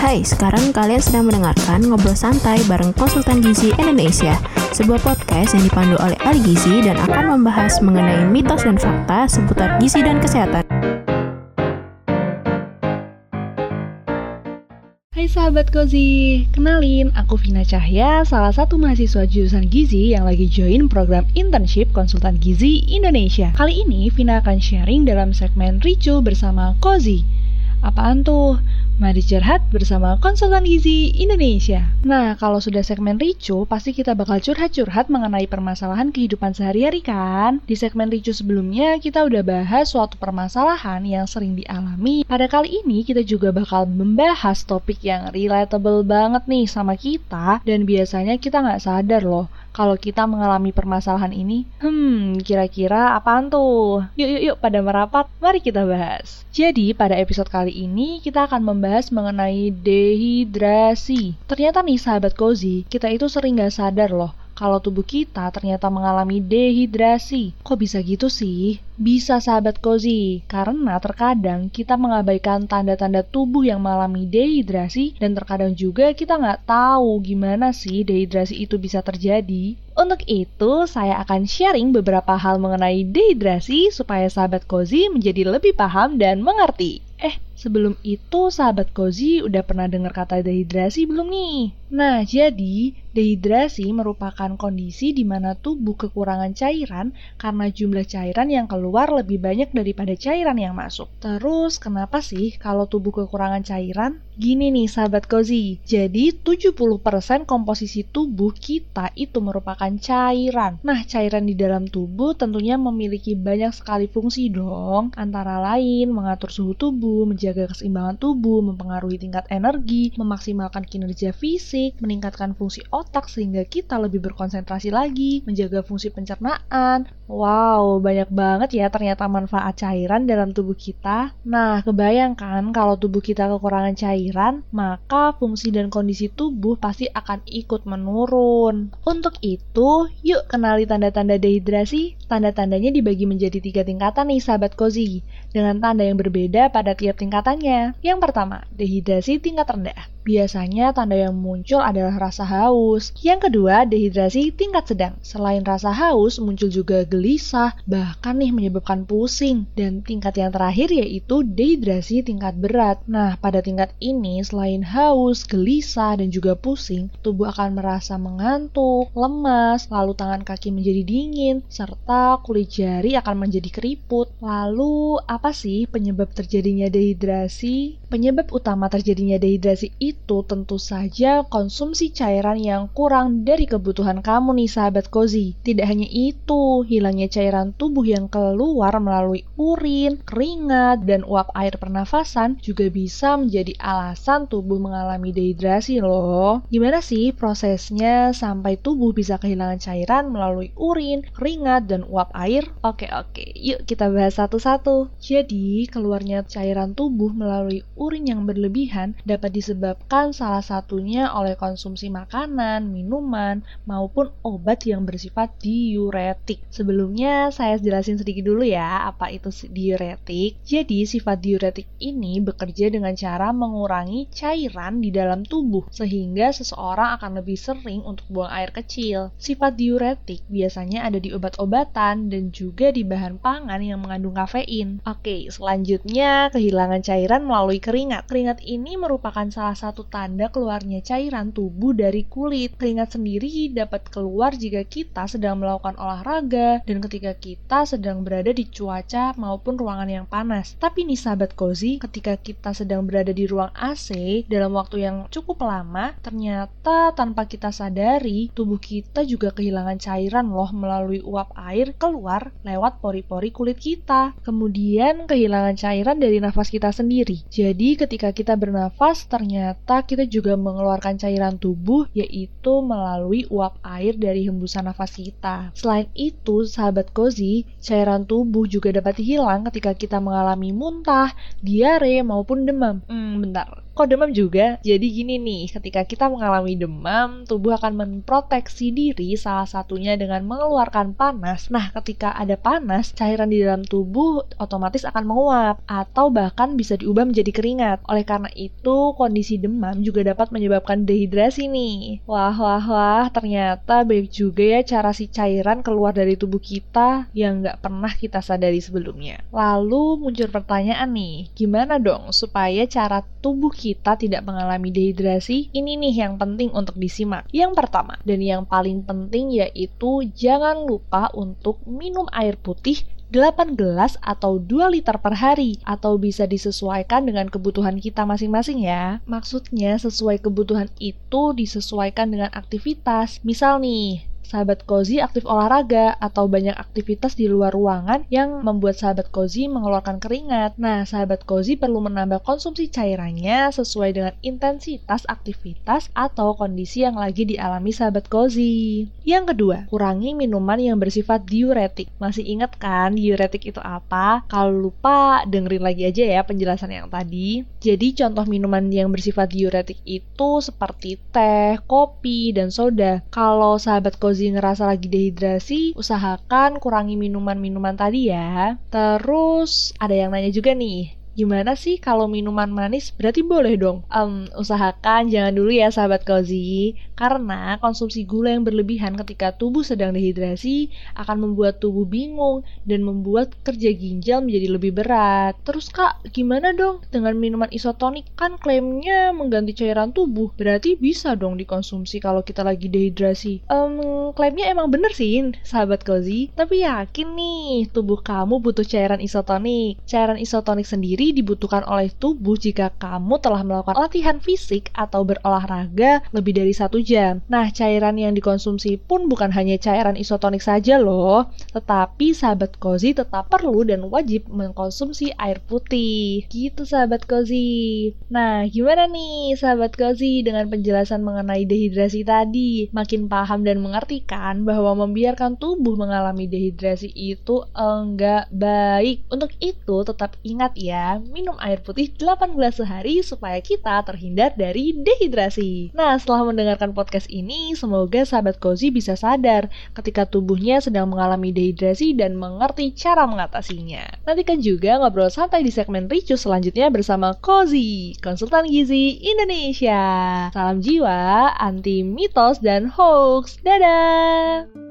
Hai, sekarang kalian sedang mendengarkan Ngobrol Santai bareng Konsultan Gizi Indonesia, sebuah podcast yang dipandu oleh ahli gizi dan akan membahas mengenai mitos dan fakta seputar gizi dan kesehatan. Hai sahabat Kozi, kenalin aku Vina Cahya, salah satu mahasiswa jurusan Gizi yang lagi join program internship konsultan Gizi Indonesia. Kali ini Vina akan sharing dalam segmen Ricu bersama Kozi. Apaan tuh? Mari curhat bersama konsultan gizi Indonesia. Nah, kalau sudah segmen Ricu, pasti kita bakal curhat-curhat mengenai permasalahan kehidupan sehari-hari kan? Di segmen Ricu sebelumnya, kita udah bahas suatu permasalahan yang sering dialami. Pada kali ini, kita juga bakal membahas topik yang relatable banget nih sama kita, dan biasanya kita nggak sadar loh kalau kita mengalami permasalahan ini? Hmm, kira-kira apaan tuh? Yuk, yuk, yuk, pada merapat, mari kita bahas. Jadi, pada episode kali ini kita akan membahas mengenai dehidrasi. Ternyata nih sahabat Cozy, kita itu sering gak sadar loh kalau tubuh kita ternyata mengalami dehidrasi. Kok bisa gitu sih? Bisa sahabat Kozi, karena terkadang kita mengabaikan tanda-tanda tubuh yang mengalami dehidrasi dan terkadang juga kita nggak tahu gimana sih dehidrasi itu bisa terjadi. Untuk itu, saya akan sharing beberapa hal mengenai dehidrasi supaya sahabat Kozi menjadi lebih paham dan mengerti. Eh, sebelum itu sahabat Kozi udah pernah dengar kata dehidrasi belum nih? Nah, jadi dehidrasi merupakan kondisi di mana tubuh kekurangan cairan karena jumlah cairan yang keluar lebih banyak daripada cairan yang masuk. Terus, kenapa sih kalau tubuh kekurangan cairan? Gini nih sahabat Kozi, jadi 70% komposisi tubuh kita itu merupakan cairan. Nah, cairan di dalam tubuh tentunya memiliki banyak sekali fungsi dong, antara lain mengatur suhu tubuh, menjaga keseimbangan tubuh, mempengaruhi tingkat energi, memaksimalkan kinerja fisik, meningkatkan fungsi otak sehingga kita lebih berkonsentrasi lagi, menjaga fungsi pencernaan. Wow, banyak banget ya ternyata manfaat cairan dalam tubuh kita. Nah, kebayangkan kalau tubuh kita kekurangan cairan maka fungsi dan kondisi tubuh pasti akan ikut menurun. Untuk itu, yuk kenali tanda-tanda dehidrasi. Tanda-tandanya dibagi menjadi tiga tingkatan nih sahabat Kozi, dengan tanda yang berbeda pada tiap tingkatannya. Yang pertama, dehidrasi tingkat rendah. Biasanya tanda yang muncul adalah rasa haus. Yang kedua, dehidrasi tingkat sedang. Selain rasa haus, muncul juga gelisah, bahkan nih menyebabkan pusing. Dan tingkat yang terakhir yaitu dehidrasi tingkat berat. Nah, pada tingkat ini, selain haus, gelisah, dan juga pusing, tubuh akan merasa mengantuk, lemas, lalu tangan kaki menjadi dingin, serta kulit jari akan menjadi keriput. Lalu, apa sih penyebab terjadinya dehidrasi? Penyebab utama terjadinya dehidrasi itu tentu saja konsumsi cairan yang kurang dari kebutuhan kamu nih sahabat Kozi. Tidak hanya itu, hilangnya cairan tubuh yang keluar melalui urin, keringat, dan uap air pernafasan juga bisa menjadi alasan tubuh mengalami dehidrasi loh. Gimana sih prosesnya sampai tubuh bisa kehilangan cairan melalui urin, keringat, dan uap air? Oke oke, yuk kita bahas satu-satu. Jadi, keluarnya cairan tubuh melalui urin yang berlebihan dapat disebabkan salah satunya oleh konsumsi makanan, minuman, maupun obat yang bersifat diuretik. Sebelumnya saya jelasin sedikit dulu ya apa itu diuretik. Jadi sifat diuretik ini bekerja dengan cara mengurangi cairan di dalam tubuh sehingga seseorang akan lebih sering untuk buang air kecil. Sifat diuretik biasanya ada di obat-obatan dan juga di bahan pangan yang mengandung kafein. Oke, selanjutnya kehilangan cairan melalui keringat. Keringat ini merupakan salah satu tanda keluarnya cairan tubuh dari kulit. Keringat sendiri dapat keluar jika kita sedang melakukan olahraga dan ketika kita sedang berada di cuaca maupun ruangan yang panas. Tapi nih sahabat cozy, ketika kita sedang berada di ruang AC dalam waktu yang cukup lama, ternyata tanpa kita sadari, tubuh kita juga kehilangan cairan loh melalui uap air keluar lewat pori-pori kulit kita. Kemudian kehilangan cairan dari nafas kita sendiri. Jadi ketika kita bernafas, ternyata kita juga mengeluarkan cairan tubuh, yaitu melalui uap air dari hembusan nafas kita. Selain itu, sahabat Kozi, cairan tubuh juga dapat hilang ketika kita mengalami muntah, diare, maupun demam. Hmm, bentar Kok demam juga? Jadi gini nih, ketika kita mengalami demam, tubuh akan memproteksi diri salah satunya dengan mengeluarkan panas. Nah, ketika ada panas, cairan di dalam tubuh otomatis akan menguap atau bahkan bisa diubah menjadi keringat. Oleh karena itu, kondisi demam juga dapat menyebabkan dehidrasi nih. Wah, wah, wah, ternyata baik juga ya cara si cairan keluar dari tubuh kita yang nggak pernah kita sadari sebelumnya. Lalu muncul pertanyaan nih, gimana dong supaya cara tubuh kita tidak mengalami dehidrasi, ini nih yang penting untuk disimak. Yang pertama, dan yang paling penting yaitu jangan lupa untuk minum air putih 8 gelas atau 2 liter per hari atau bisa disesuaikan dengan kebutuhan kita masing-masing ya. Maksudnya sesuai kebutuhan itu disesuaikan dengan aktivitas. Misal nih, sahabat Kozi aktif olahraga atau banyak aktivitas di luar ruangan yang membuat sahabat Kozi mengeluarkan keringat. Nah, sahabat Kozi perlu menambah konsumsi cairannya sesuai dengan intensitas aktivitas atau kondisi yang lagi dialami sahabat Kozi. Yang kedua, kurangi minuman yang bersifat diuretik. Masih ingat kan diuretik itu apa? Kalau lupa, dengerin lagi aja ya penjelasan yang tadi. Jadi contoh minuman yang bersifat diuretik itu seperti teh, kopi, dan soda. Kalau sahabat Kozi Rozi ngerasa lagi dehidrasi, usahakan kurangi minuman-minuman tadi ya. Terus ada yang nanya juga nih, Gimana sih kalau minuman manis? Berarti boleh dong. Um, usahakan jangan dulu ya sahabat cozy, karena konsumsi gula yang berlebihan ketika tubuh sedang dehidrasi akan membuat tubuh bingung dan membuat kerja ginjal menjadi lebih berat. Terus kak, gimana dong dengan minuman isotonik? Kan klaimnya mengganti cairan tubuh, berarti bisa dong dikonsumsi kalau kita lagi dehidrasi. Um, klaimnya emang bener sih sahabat cozy, tapi yakin nih tubuh kamu butuh cairan isotonik. Cairan isotonik sendiri dibutuhkan oleh tubuh jika kamu telah melakukan latihan fisik atau berolahraga lebih dari satu jam. Nah, cairan yang dikonsumsi pun bukan hanya cairan isotonik saja loh, tetapi sahabat Kozi tetap perlu dan wajib mengkonsumsi air putih. Gitu sahabat Kozi. Nah, gimana nih sahabat Kozi dengan penjelasan mengenai dehidrasi tadi? Makin paham dan mengerti kan bahwa membiarkan tubuh mengalami dehidrasi itu enggak baik. Untuk itu tetap ingat ya, minum air putih 8 gelas sehari supaya kita terhindar dari dehidrasi. Nah, setelah mendengarkan podcast ini, semoga sahabat Cozy bisa sadar ketika tubuhnya sedang mengalami dehidrasi dan mengerti cara mengatasinya. Nantikan juga ngobrol santai di segmen Ricu selanjutnya bersama Cozy, konsultan gizi Indonesia. Salam jiwa, anti mitos dan hoax. Dadah!